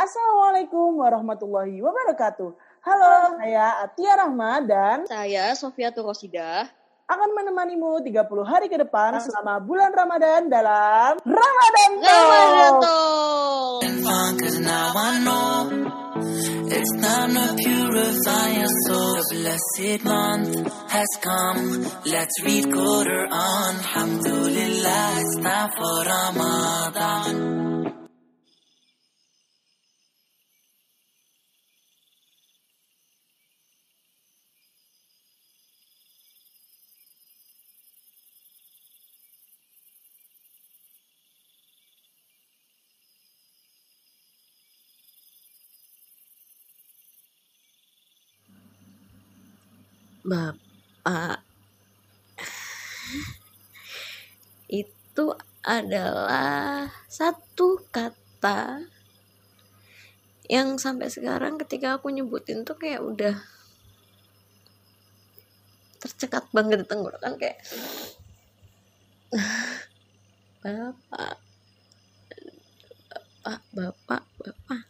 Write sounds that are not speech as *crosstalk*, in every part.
Assalamualaikum warahmatullahi wabarakatuh. Halo, saya Atia Rahma dan Saya Sofia Turosida. akan menemanimu 30 hari ke depan selama bulan Ramadan dalam Ramadan Talk. Ramadan Talk. it's time to purify your soul. The blessed month has come. Let's read Quran. Alhamdulillah, it's time for Ramadan. Bapak. *sighs* Itu adalah satu kata yang sampai sekarang ketika aku nyebutin tuh kayak udah tercekat banget di tenggorokan kayak *sighs* bapak. Bapak bapak bapak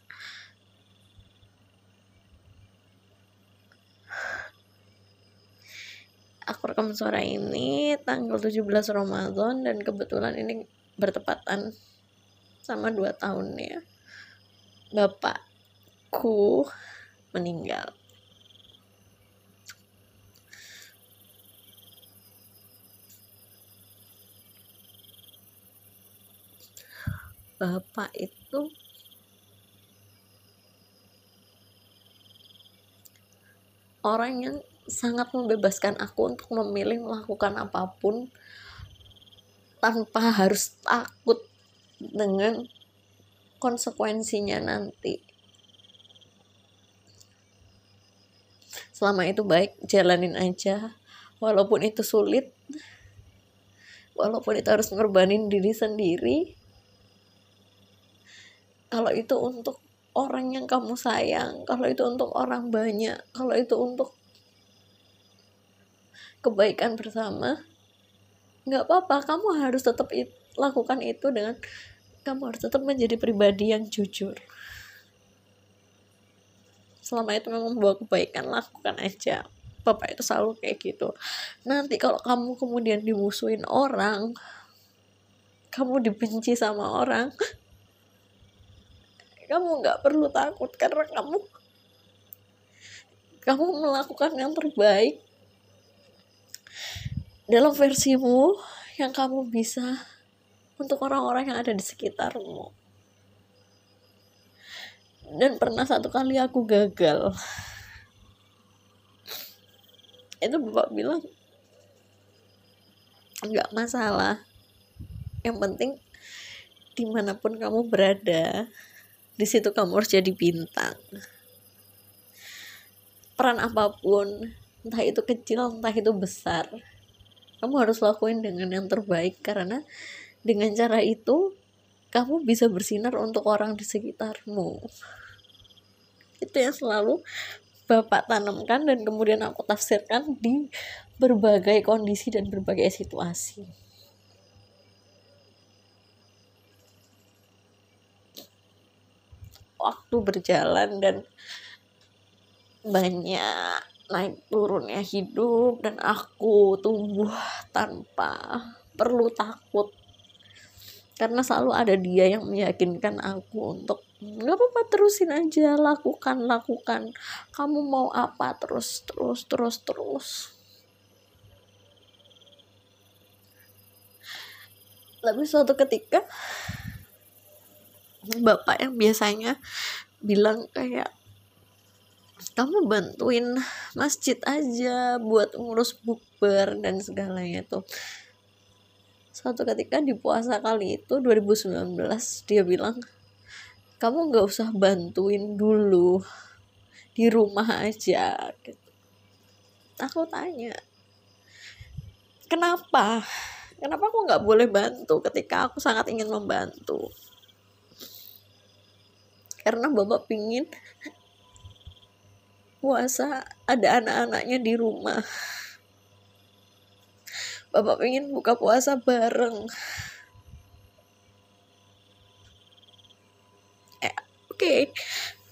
aku rekam suara ini tanggal 17 Ramadan dan kebetulan ini bertepatan sama dua tahunnya bapakku meninggal. Bapak itu orang yang sangat membebaskan aku untuk memilih melakukan apa pun tanpa harus takut dengan konsekuensinya nanti. Selama itu baik, jalanin aja. Walaupun itu sulit, walaupun itu harus ngorbanin diri sendiri. Kalau itu untuk orang yang kamu sayang, kalau itu untuk orang banyak, kalau itu untuk kebaikan bersama nggak apa-apa. Kamu harus tetap it- lakukan itu dengan kamu harus tetap menjadi pribadi yang jujur. Selama itu memang membawa kebaikan lakukan aja. Bapak itu selalu kayak gitu. Nanti kalau kamu kemudian dimusuhin orang kamu dibenci sama orang *laughs* kamu nggak perlu takut karena kamu kamu melakukan yang terbaik dalam versimu yang kamu bisa untuk orang-orang yang ada di sekitarmu. Dan pernah satu kali aku gagal. Itu bapak bilang, nggak masalah. Yang penting di mana pun kamu berada, di situ kamu harus jadi bintang. Peran apa pun, entah itu kecil, entah itu besar, kamu harus lakuin dengan yang terbaik karena dengan cara itu kamu bisa bersinar untuk orang di sekitarmu. Itu yang selalu bapak tanamkan dan kemudian aku tafsirkan di berbagai kondisi dan berbagai situasi. Waktu berjalan dan banyak naik turunnya hidup dan aku tumbuh tanpa perlu takut. Karena selalu ada dia yang meyakinkan aku untuk nggak apa-apa terusin aja lakukan lakukan. Kamu mau apa terus terus terus terus. Tapi suatu ketika bapak yang biasanya bilang kayak kamu bantuin masjid aja buat ngurus bukber dan segalanya itu suatu ketika di puasa kali itu 2019 dia bilang kamu nggak usah bantuin dulu di rumah aja gitu. aku tanya kenapa? Kenapa aku nggak boleh bantu ketika aku sangat ingin membantu? Karena bapak pingin puasa ada anak-anaknya di rumah. Bapak pingin buka puasa bareng. Eh, oke.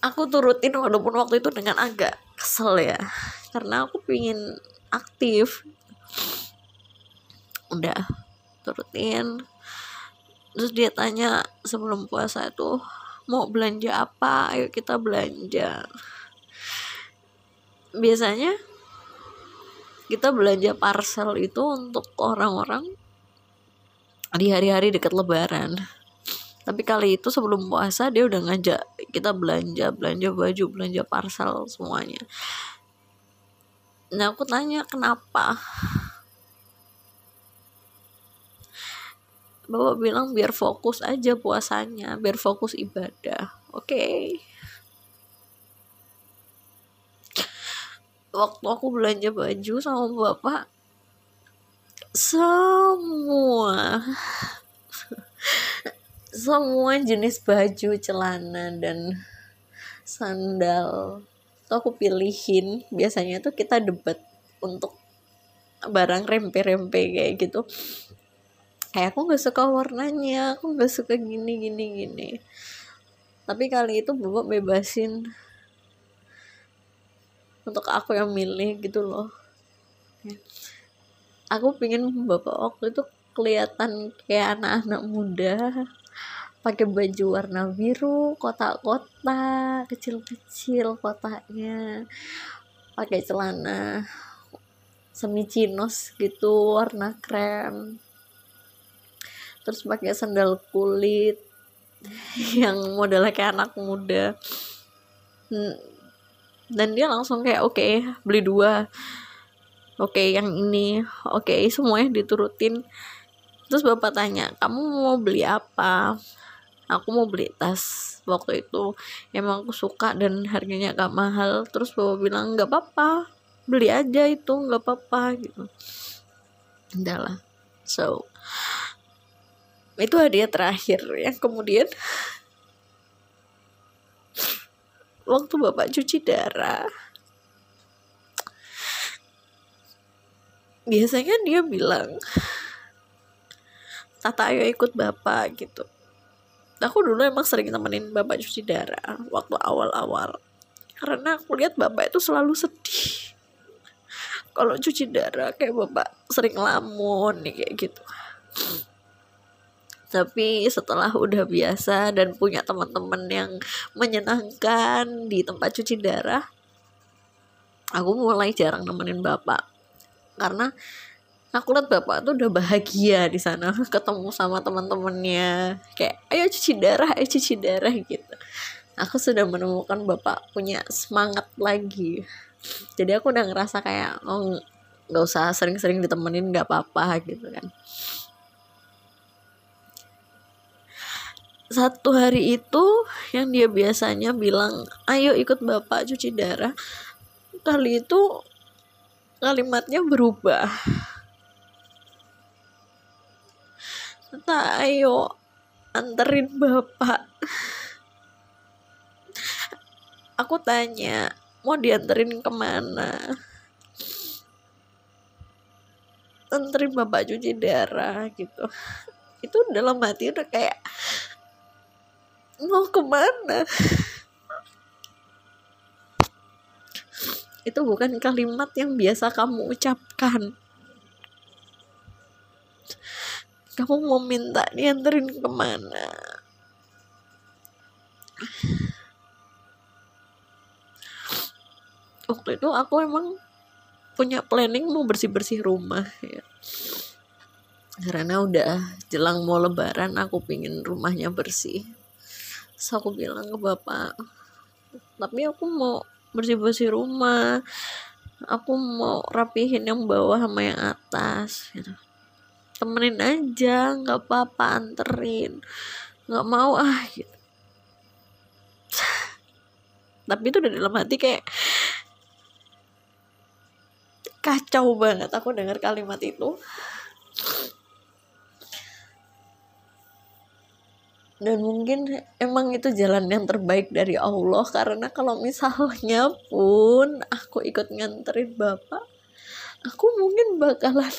Aku turutin walaupun waktu itu dengan agak kesel ya. Karena aku pingin aktif. Udah turutin. Terus dia tanya sebelum puasa itu mau belanja apa? Ayo kita belanja biasanya kita belanja parcel itu untuk orang-orang di hari-hari dekat lebaran tapi kali itu sebelum puasa dia udah ngajak kita belanja belanja baju belanja parcel semuanya nah aku tanya kenapa Bapak bilang biar fokus aja puasanya, biar fokus ibadah. Oke. Okay. Waktu aku belanja baju sama Bapak semua *laughs* semua jenis baju, celana dan sandal tuh aku pilihin. Biasanya tuh kita debat untuk barang rempe-rempe kayak gitu. Kayak aku nggak suka warnanya aku nggak suka gini gini gini. Tapi kali itu bapak bebasin untuk aku yang milih gitu loh. Aku pingin bapak waktu itu kelihatan kayak anak-anak muda pakai baju warna biru kotak-kotak kecil-kecil kotaknya pakai celana semi chinos gitu warna krem terus pakai sandal kulit *laughs* yang modelnya kayak anak muda. Hmm, dan dia langsung kayak oke okay, beli dua. Oke okay, yang ini. Oke okay, semuanya diturutin. Terus bapak tanya kamu mau beli apa? Aku mau beli tas waktu itu. Emang aku suka dan harganya gak mahal. Terus bapak bilang nggak apa-apa. Beli aja itu nggak apa-apa gitu. Udahlah so itu hadiah terakhir yang kemudian *laughs* waktu bapak cuci darah biasanya dia bilang Tata ayo ikut bapak gitu. Aku dulu emang sering temenin bapak cuci darah waktu awal-awal karena aku lihat bapak itu selalu sedih. Kalau cuci darah kayak bapak sering lamun nih kayak gitu tapi setelah udah biasa dan punya teman-teman yang menyenangkan di tempat cuci darah aku mulai jarang nemenin bapak. Karena aku lihat bapak tuh udah bahagia di sana *laughs* ketemu sama teman-temannya. Kayak ayo cuci darah ayo cuci darah gitu. Aku sudah menemukan bapak punya semangat lagi. Jadi aku udah ngerasa kayak oh nggak usah sering-sering ditemenin nggak apa-apa gitu kan satu hari itu yang dia biasanya bilang ayo ikut bapak cuci darah kali itu kalimatnya berubah. Kata ayo anterin bapak. Aku tanya mau dianterin ke mana? Anterin bapak cuci darah gitu. Itu dalam hati udah kayak mau ke mana? Itu bukan kalimat yang biasa kamu ucapkan. Kamu mau minta dianterin ke mana? Waktu itu aku emang punya planning mau bersih-bersih rumah ya. Karena udah jelang mau lebaran aku pingin rumahnya bersih Terus aku bilang ke bapak, tapi aku mau bersih-bersih rumah. Aku mau rapihin yang bawah sama yang atas gitu. Temenin aja, nggak apa-apa anterin. Nggak mau ah gitu. tapi itu udah dalam hati kayak kacau banget aku dengar kalimat itu dan mungkin emang itu jalan yang terbaik dari Allah karena kalau misalnya pun aku ikut nganterin bapak aku mungkin bakalan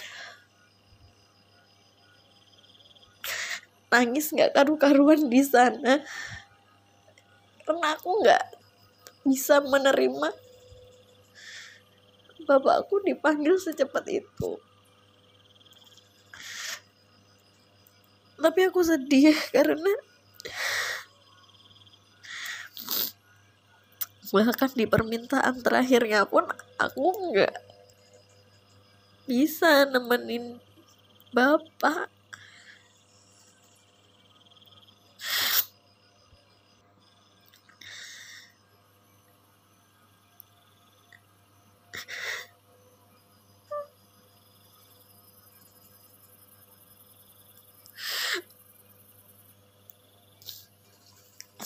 nangis nggak karu-karuan di sana. Karena aku nggak bisa menerima bapakku dipanggil secepat itu. Tapi aku sedih karena bahkan di permintaan terakhirnya pun aku nggak bisa nemenin bapak.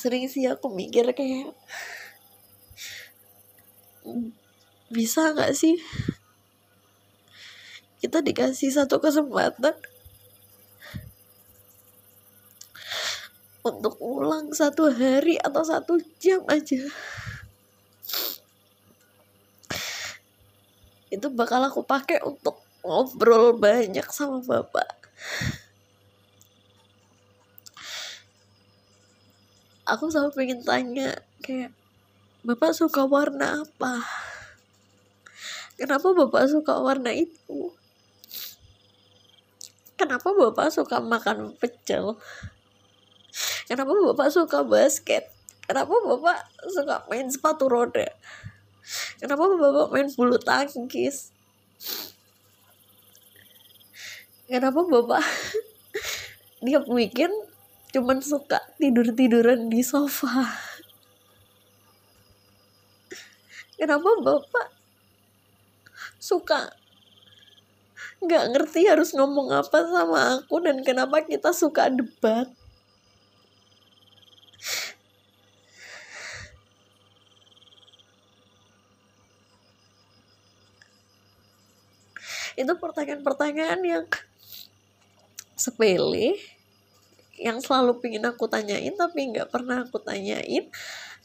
Sering sih aku mikir kayak bisa nggak sih? Kita dikasih satu kesempatan untuk ulang satu hari atau satu jam aja. Itu bakal aku pakai untuk ngobrol banyak sama bapak. Aku selalu pengen tanya kayak bapak suka warna apa? Kenapa bapak suka warna itu? Kenapa bapak suka makan pecel? Kenapa bapak suka basket? Kenapa bapak suka main sepatu roda? Kenapa bapak main bulu tangkis? Kenapa bapak *laughs* dia weekend cuman suka tidur-tiduran di sofa kenapa bapak suka nggak ngerti harus ngomong apa sama aku dan kenapa kita suka debat? Itu pertanyaan-pertanyaan yang sepele yang selalu pingin aku tanyain tapi nggak pernah aku tanyain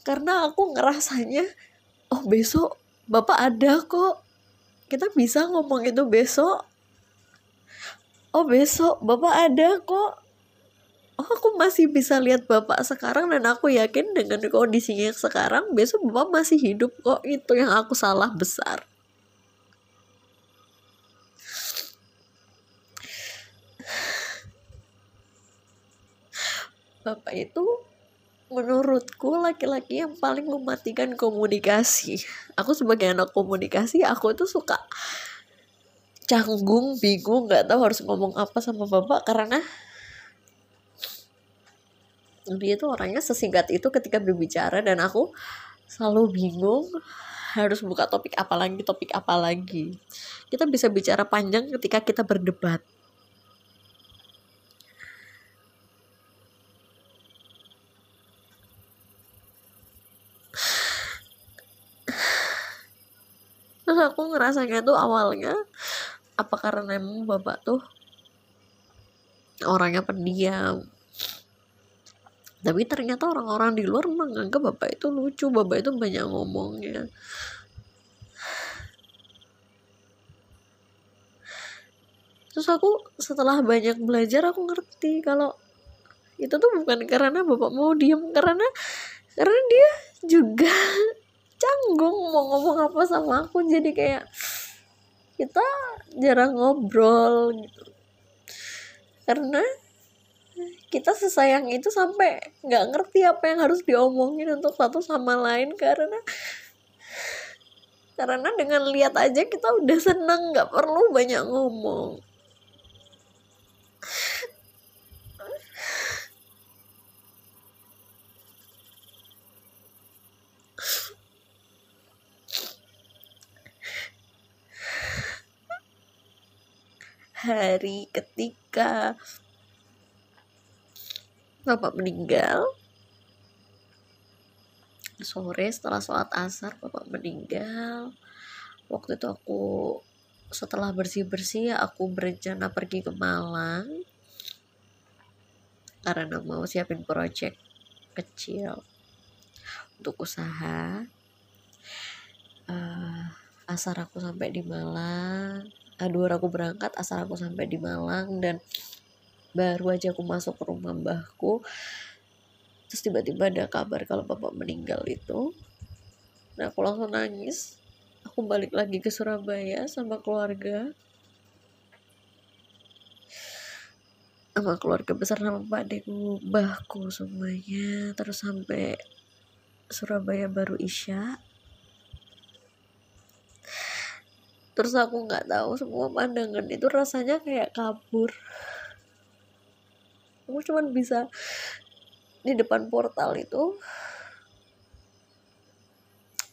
karena aku ngerasanya oh besok bapak ada kok. Kita bisa ngomong itu besok. Oh besok bapak ada kok. Oh aku masih bisa lihat bapak sekarang dan aku yakin dengan kondisinya yang sekarang besok bapak masih hidup kok. Itu yang aku salah besar. Bapak itu menurutku laki-laki yang paling mematikan komunikasi. Aku sebagai anak komunikasi aku itu suka canggung bingung nggak tahu harus ngomong apa sama bapak karena dia itu orangnya sesingkat itu ketika berbicara dan aku selalu bingung harus buka topik apa lagi topik apa lagi. Kita bisa bicara panjang ketika kita berdebat aku ngerasanya tuh awalnya apa karena emang bapak tuh orangnya pendiam? Tapi ternyata orang-orang di luar menganggap bapak itu lucu bapak itu banyak ngomongnya. Terus aku setelah banyak belajar aku ngerti kalau itu tuh bukan karena bapak mau diem karena karena dia juga canggung mau ngomong apa sama aku. Jadi kayak kita jarang ngobrol gitu. Karena kita sesayang itu sampai nggak ngerti apa yang harus diomongin untuk satu sama lain. Karena karena dengan lihat aja kita udah seneng nggak perlu banyak ngomong hari ketika bapak meninggal. Sore setelah sholat asar bapak meninggal. Waktu itu aku setelah bersih-bersih aku berencana pergi ke Malang. Karena mau siapin project kecil untuk usaha. Uh, asar aku sampai di Malang aduh aku berangkat asal aku sampai di Malang dan baru aja aku masuk ke rumah mbahku terus tiba-tiba ada kabar kalau bapak meninggal itu. Nah aku langsung nangis. Aku balik lagi ke Surabaya sama keluarga. Sama keluarga besar sama pak deku bahku semuanya. Terus sampai Surabaya baru Isya terus aku nggak tahu semua pandangan itu rasanya kayak kabur. Aku cuman bisa di depan portal itu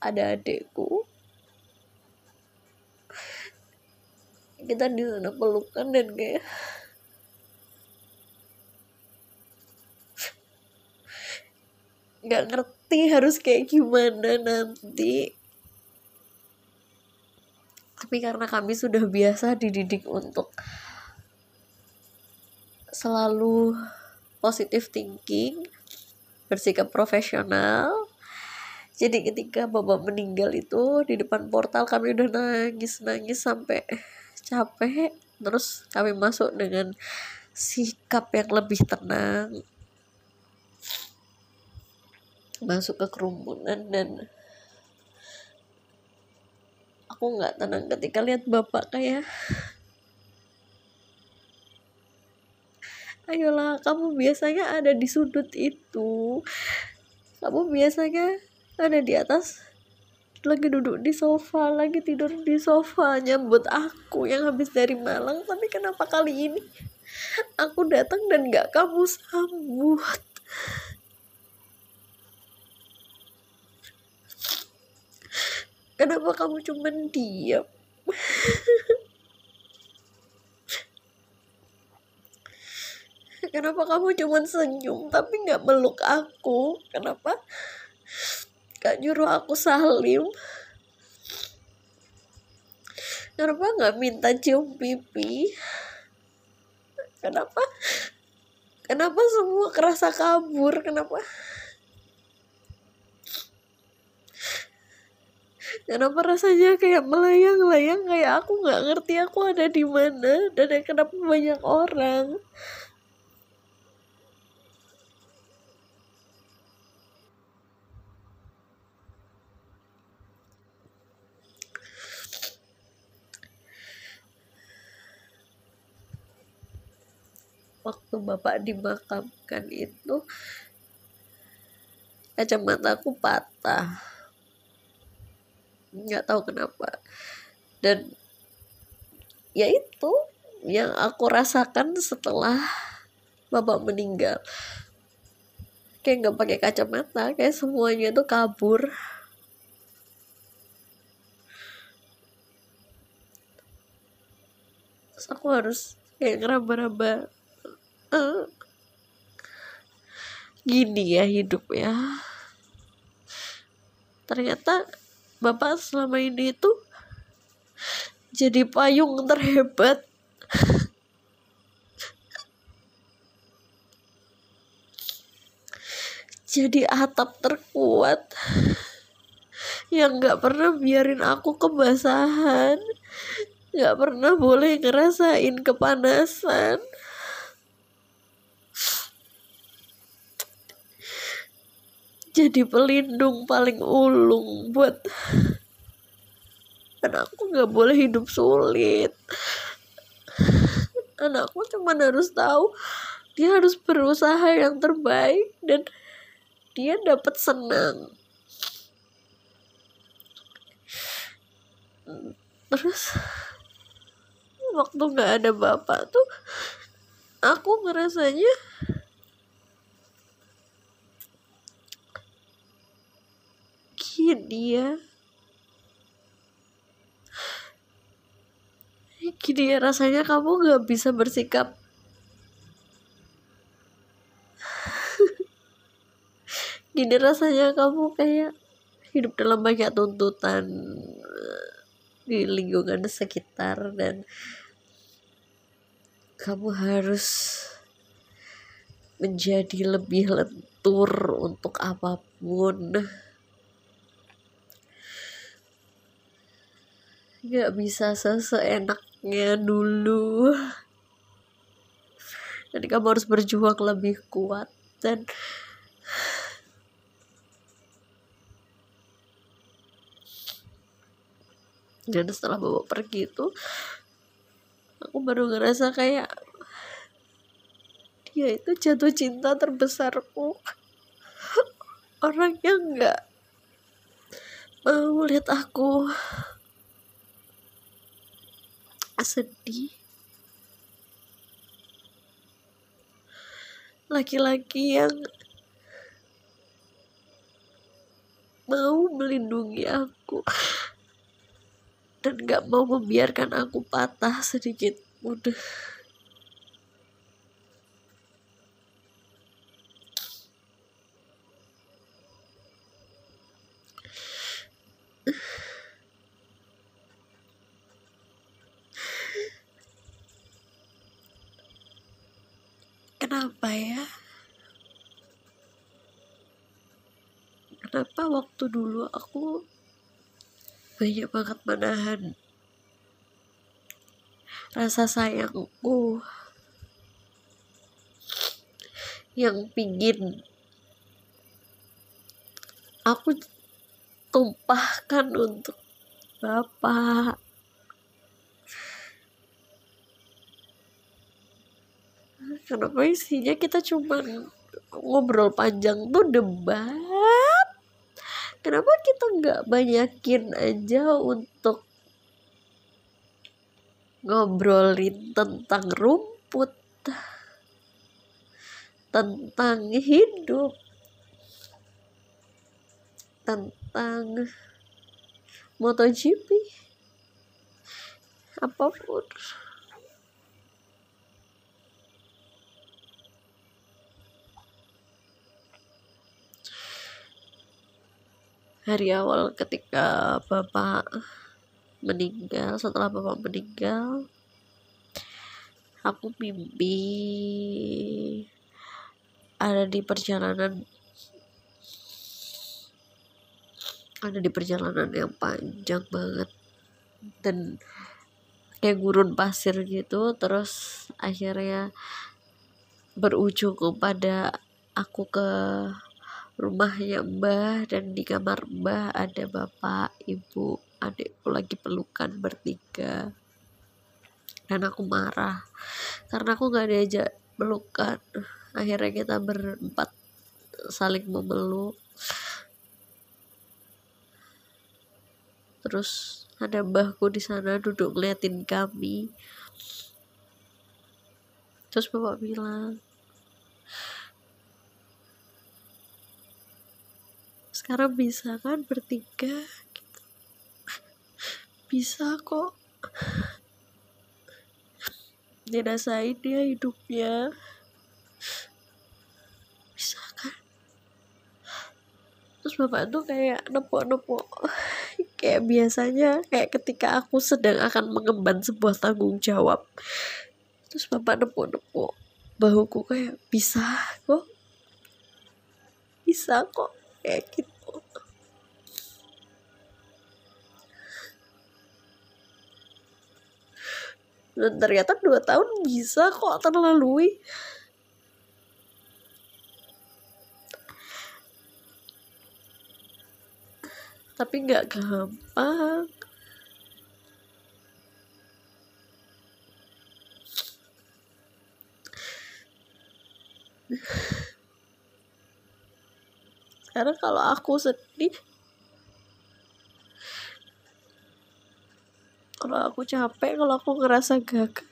ada adekku. Kita di sana pelukan dan kayak nggak ngerti harus kayak gimana nanti tapi karena kami sudah biasa dididik untuk selalu positive thinking bersikap profesional jadi ketika bapak meninggal itu di depan portal kami udah nangis nangis sampai capek terus kami masuk dengan sikap yang lebih tenang. Masuk ke kerumunan dan aku nggak tenang ketika lihat bapak kayak ayolah kamu biasanya ada di sudut itu. Kamu biasanya ada di atas lagi duduk di sofa lagi tidur di sofa. Nyambut aku yang habis dari Malang. Tapi kenapa kali ini aku datang dan gak kamu sambut Kenapa kamu cuma diam? Kenapa kamu cuma senyum tapi nggak meluk aku? Kenapa? Gak nyuruh aku salim? Kenapa nggak minta cium pipi? Kenapa? Kenapa semua kerasa kabur? Kenapa? Kenapa rasanya kayak melayang-layang kayak aku nggak ngerti aku ada di mana dan kenapa banyak orang. Waktu bapak dimakamkan itu kacamata aku patah nggak tahu kenapa. Dan ya itu yang aku rasakan setelah bapak meninggal. Kayak nggak pakai kacamata kayak semuanya itu kabur. Terus aku harus kayak ngeraba-raba uh, gini ya hidup ya. Ternyata bapak selama ini itu jadi payung terhebat. Jadi atap terkuat yang gak pernah biarin aku kebasahan gak pernah boleh ngerasain kepanasan jadi pelindung paling ulung buat *laughs* anakku nggak boleh hidup sulit. *sighs* Anakku cuma harus tahu dia harus berusaha yang terbaik dan dia dapat senang. *sighs* Terus waktu nggak ada bapak tuh aku ngerasanya gini ya gini ya rasanya kamu gak bisa bersikap gini rasanya kamu kayak hidup dalam banyak tuntutan di lingkungan sekitar dan kamu harus menjadi lebih lentur untuk apa pun. Nggak bisa seseenaknya dulu. Jadi kamu harus berjuang lebih kuat dan dan setelah bapak pergi itu aku baru ngerasa kayak dia itu jatuh cinta terbesarku. Orang yang nggak mau lihat aku sedih. Laki-laki yang mau melindungi aku dan gak mau membiarkan aku patah sedikit udah kenapa ya? Kenapa waktu dulu aku banyak banget menahan rasa sayangku? Yang pingin aku tumpahkan untuk bapak kenapa isinya kita cuma ngobrol panjang tuh debat. Kenapa kita nggak banyakin aja untuk ngobrolin tentang rumput tentang hidup tentang MotoGP apa pun hari awal ketika bapak meninggal setelah bapak meninggal aku mimpi ada di perjalanan ada di perjalanan yang panjang banget. Dan kayak gurun pasir gitu terus akhirnya berujung kepada aku ke rumahnya Mbah dan di kamar Mbah ada bapak, ibu, adikku lagi pelukan bertiga. Dan aku marah karena aku gak diajak pelukan. Akhirnya kita berempat saling memeluk. Terus ada mbahku di sana duduk ngeliatin kami. Terus bapak bilang, sekarang bisa kan bertiga gitu. *laughs* bisa kok. Dirasain dia hidupnya. Bisa kan? Terus bapak tuh kayak nepok-nepok. *laughs* Kayak biasanya kayak ketika aku sedang akan mengemban sebuah tanggung jawab. Terus bapak nepok-nepok. Bahuku kayak bisa kok. Bisa kok. Kayak gitu dan ternyata dua tahun bisa kok terlalui. Tapi nggak gampang. Sekarang kalau aku sedih kalau aku capek kalau aku ngerasa gagal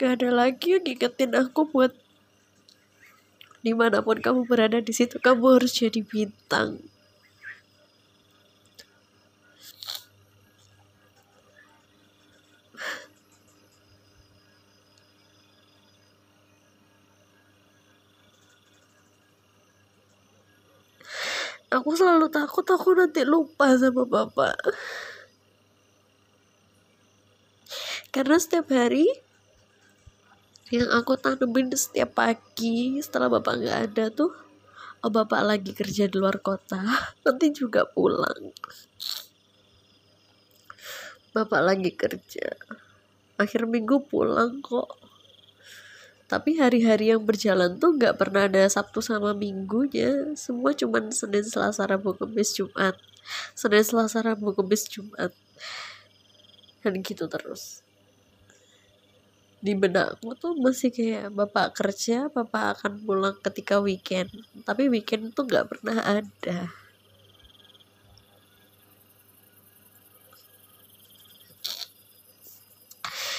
gak ada lagi yang ngingetin aku buat di mana pun kamu berada di situ kamu harus jadi bintang. Aku selalu takut aku nanti lupa sama bapak karena setiap hari yang aku tanemin setiap pagi setelah bapak nggak ada tuh oh bapak lagi kerja di luar kota *laughs* nanti juga pulang. Bapak lagi kerja. Akhir minggu pulang kok. Tapi hari-hari yang berjalan tuh nggak pernah ada Sabtu sama Minggunya. Semua cuman Senin Selasa Rabu Kamis Jumat. Senin Selasa Rabu Kamis Jumat. Dan gitu terus di benakku tuh masih kayak bapak kerja bapak akan pulang ketika weekend. Tapi weekend tuh nggak pernah ada.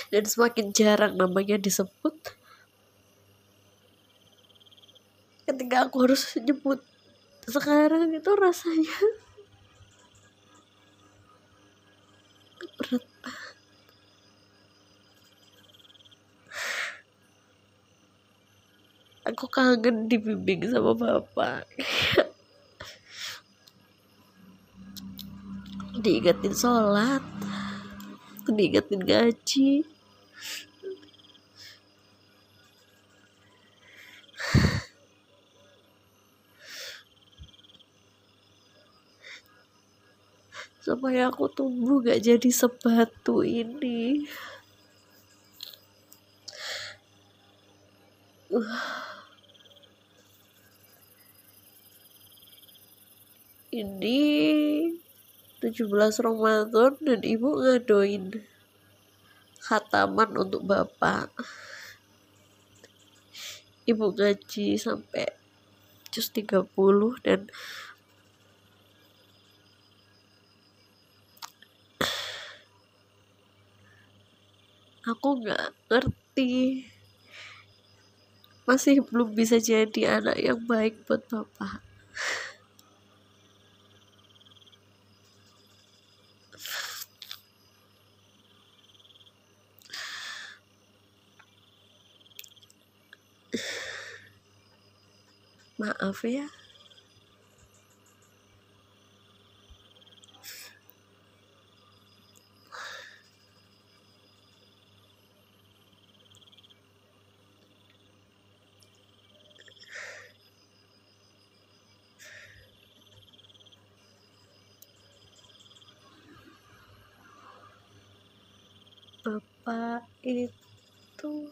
Dan semakin jarang namanya disebut ketika aku harus nyebut sekarang itu rasanya *laughs* berat banget aku kangen dibimbing sama bapak. Diingetin sholat. Diingetin gaji supaya aku tumbuh gak jadi sebatu ini ini 17 Ramadan dan ibu ngadoin khataman untuk bapak. Ibu gaji sampai jus 30 dan aku nggak ngerti. Masih belum bisa jadi anak yang baik buat bapak maaf ya. Bapak itu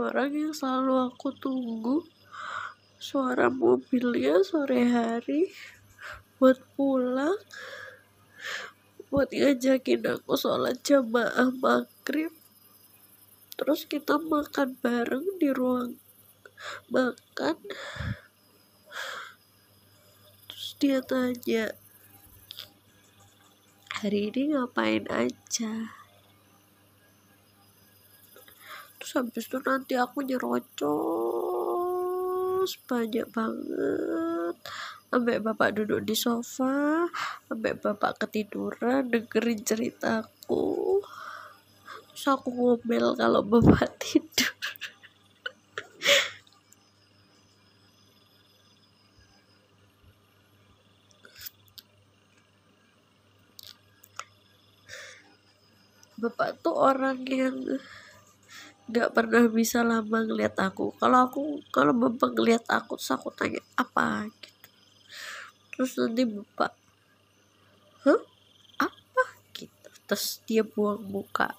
orang yang selalu aku tunggu. Suara mobilnya sore hari buat pulang buat ngajakin aku sholat jamaah maghrib. Terus kita makan bareng di ruang makan. Terus dia tanya hari ini ngapain aja terus habis itu nanti aku nyerocos banyak banget. Sampai bapak duduk di sofa sampai bapak ketiduran dengerin ceritaku. Terus aku ngomel kalau bapak tidur. Bapak tuh orang yang gak pernah bisa lama ngeliat aku. Kalau aku kalau bapak ngeliat aku terus aku tanya apa? gitu. Terus nanti bapak hah? Apa? gitu. Terus dia buang muka.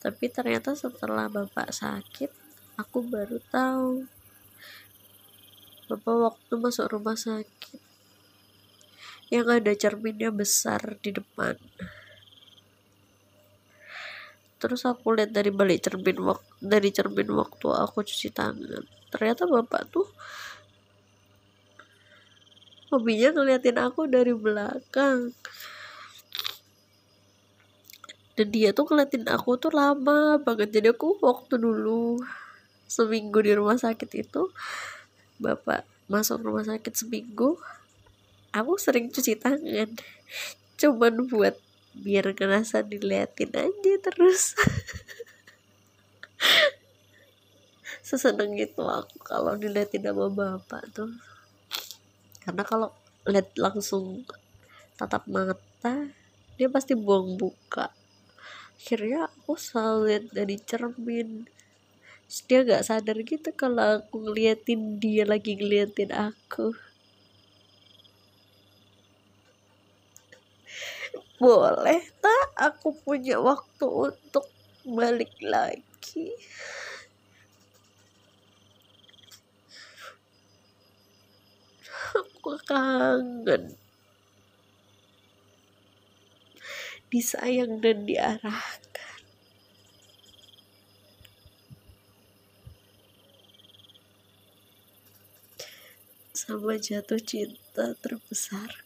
Tapi ternyata setelah bapak sakit aku baru tahu. Bapak waktu masuk rumah sakit yang ada cerminnya besar di depan terus aku lihat dari balik cermin waktu dari cermin waktu aku cuci tangan. Ternyata bapak tuh hobinya ngeliatin aku dari belakang. Dan dia tuh ngeliatin aku tuh lama banget. Jadi aku waktu dulu seminggu di rumah sakit itu bapak masuk rumah sakit seminggu aku sering cuci tangan. Cuman buat biar ngerasa diliatin aja terus. *laughs* Seseneng itu aku kalau diliatin sama bapak tuh. Karena kalau lihat langsung tatap mata dia pasti buang buka. Akhirnya aku selalu lihat dari cermin dia gak sadar gitu kalau aku ngeliatin dia lagi ngeliatin aku boleh tak aku punya waktu untuk balik lagi. Aku kangen. Disayang dan diarahkan. Sama jatuh cinta terbesar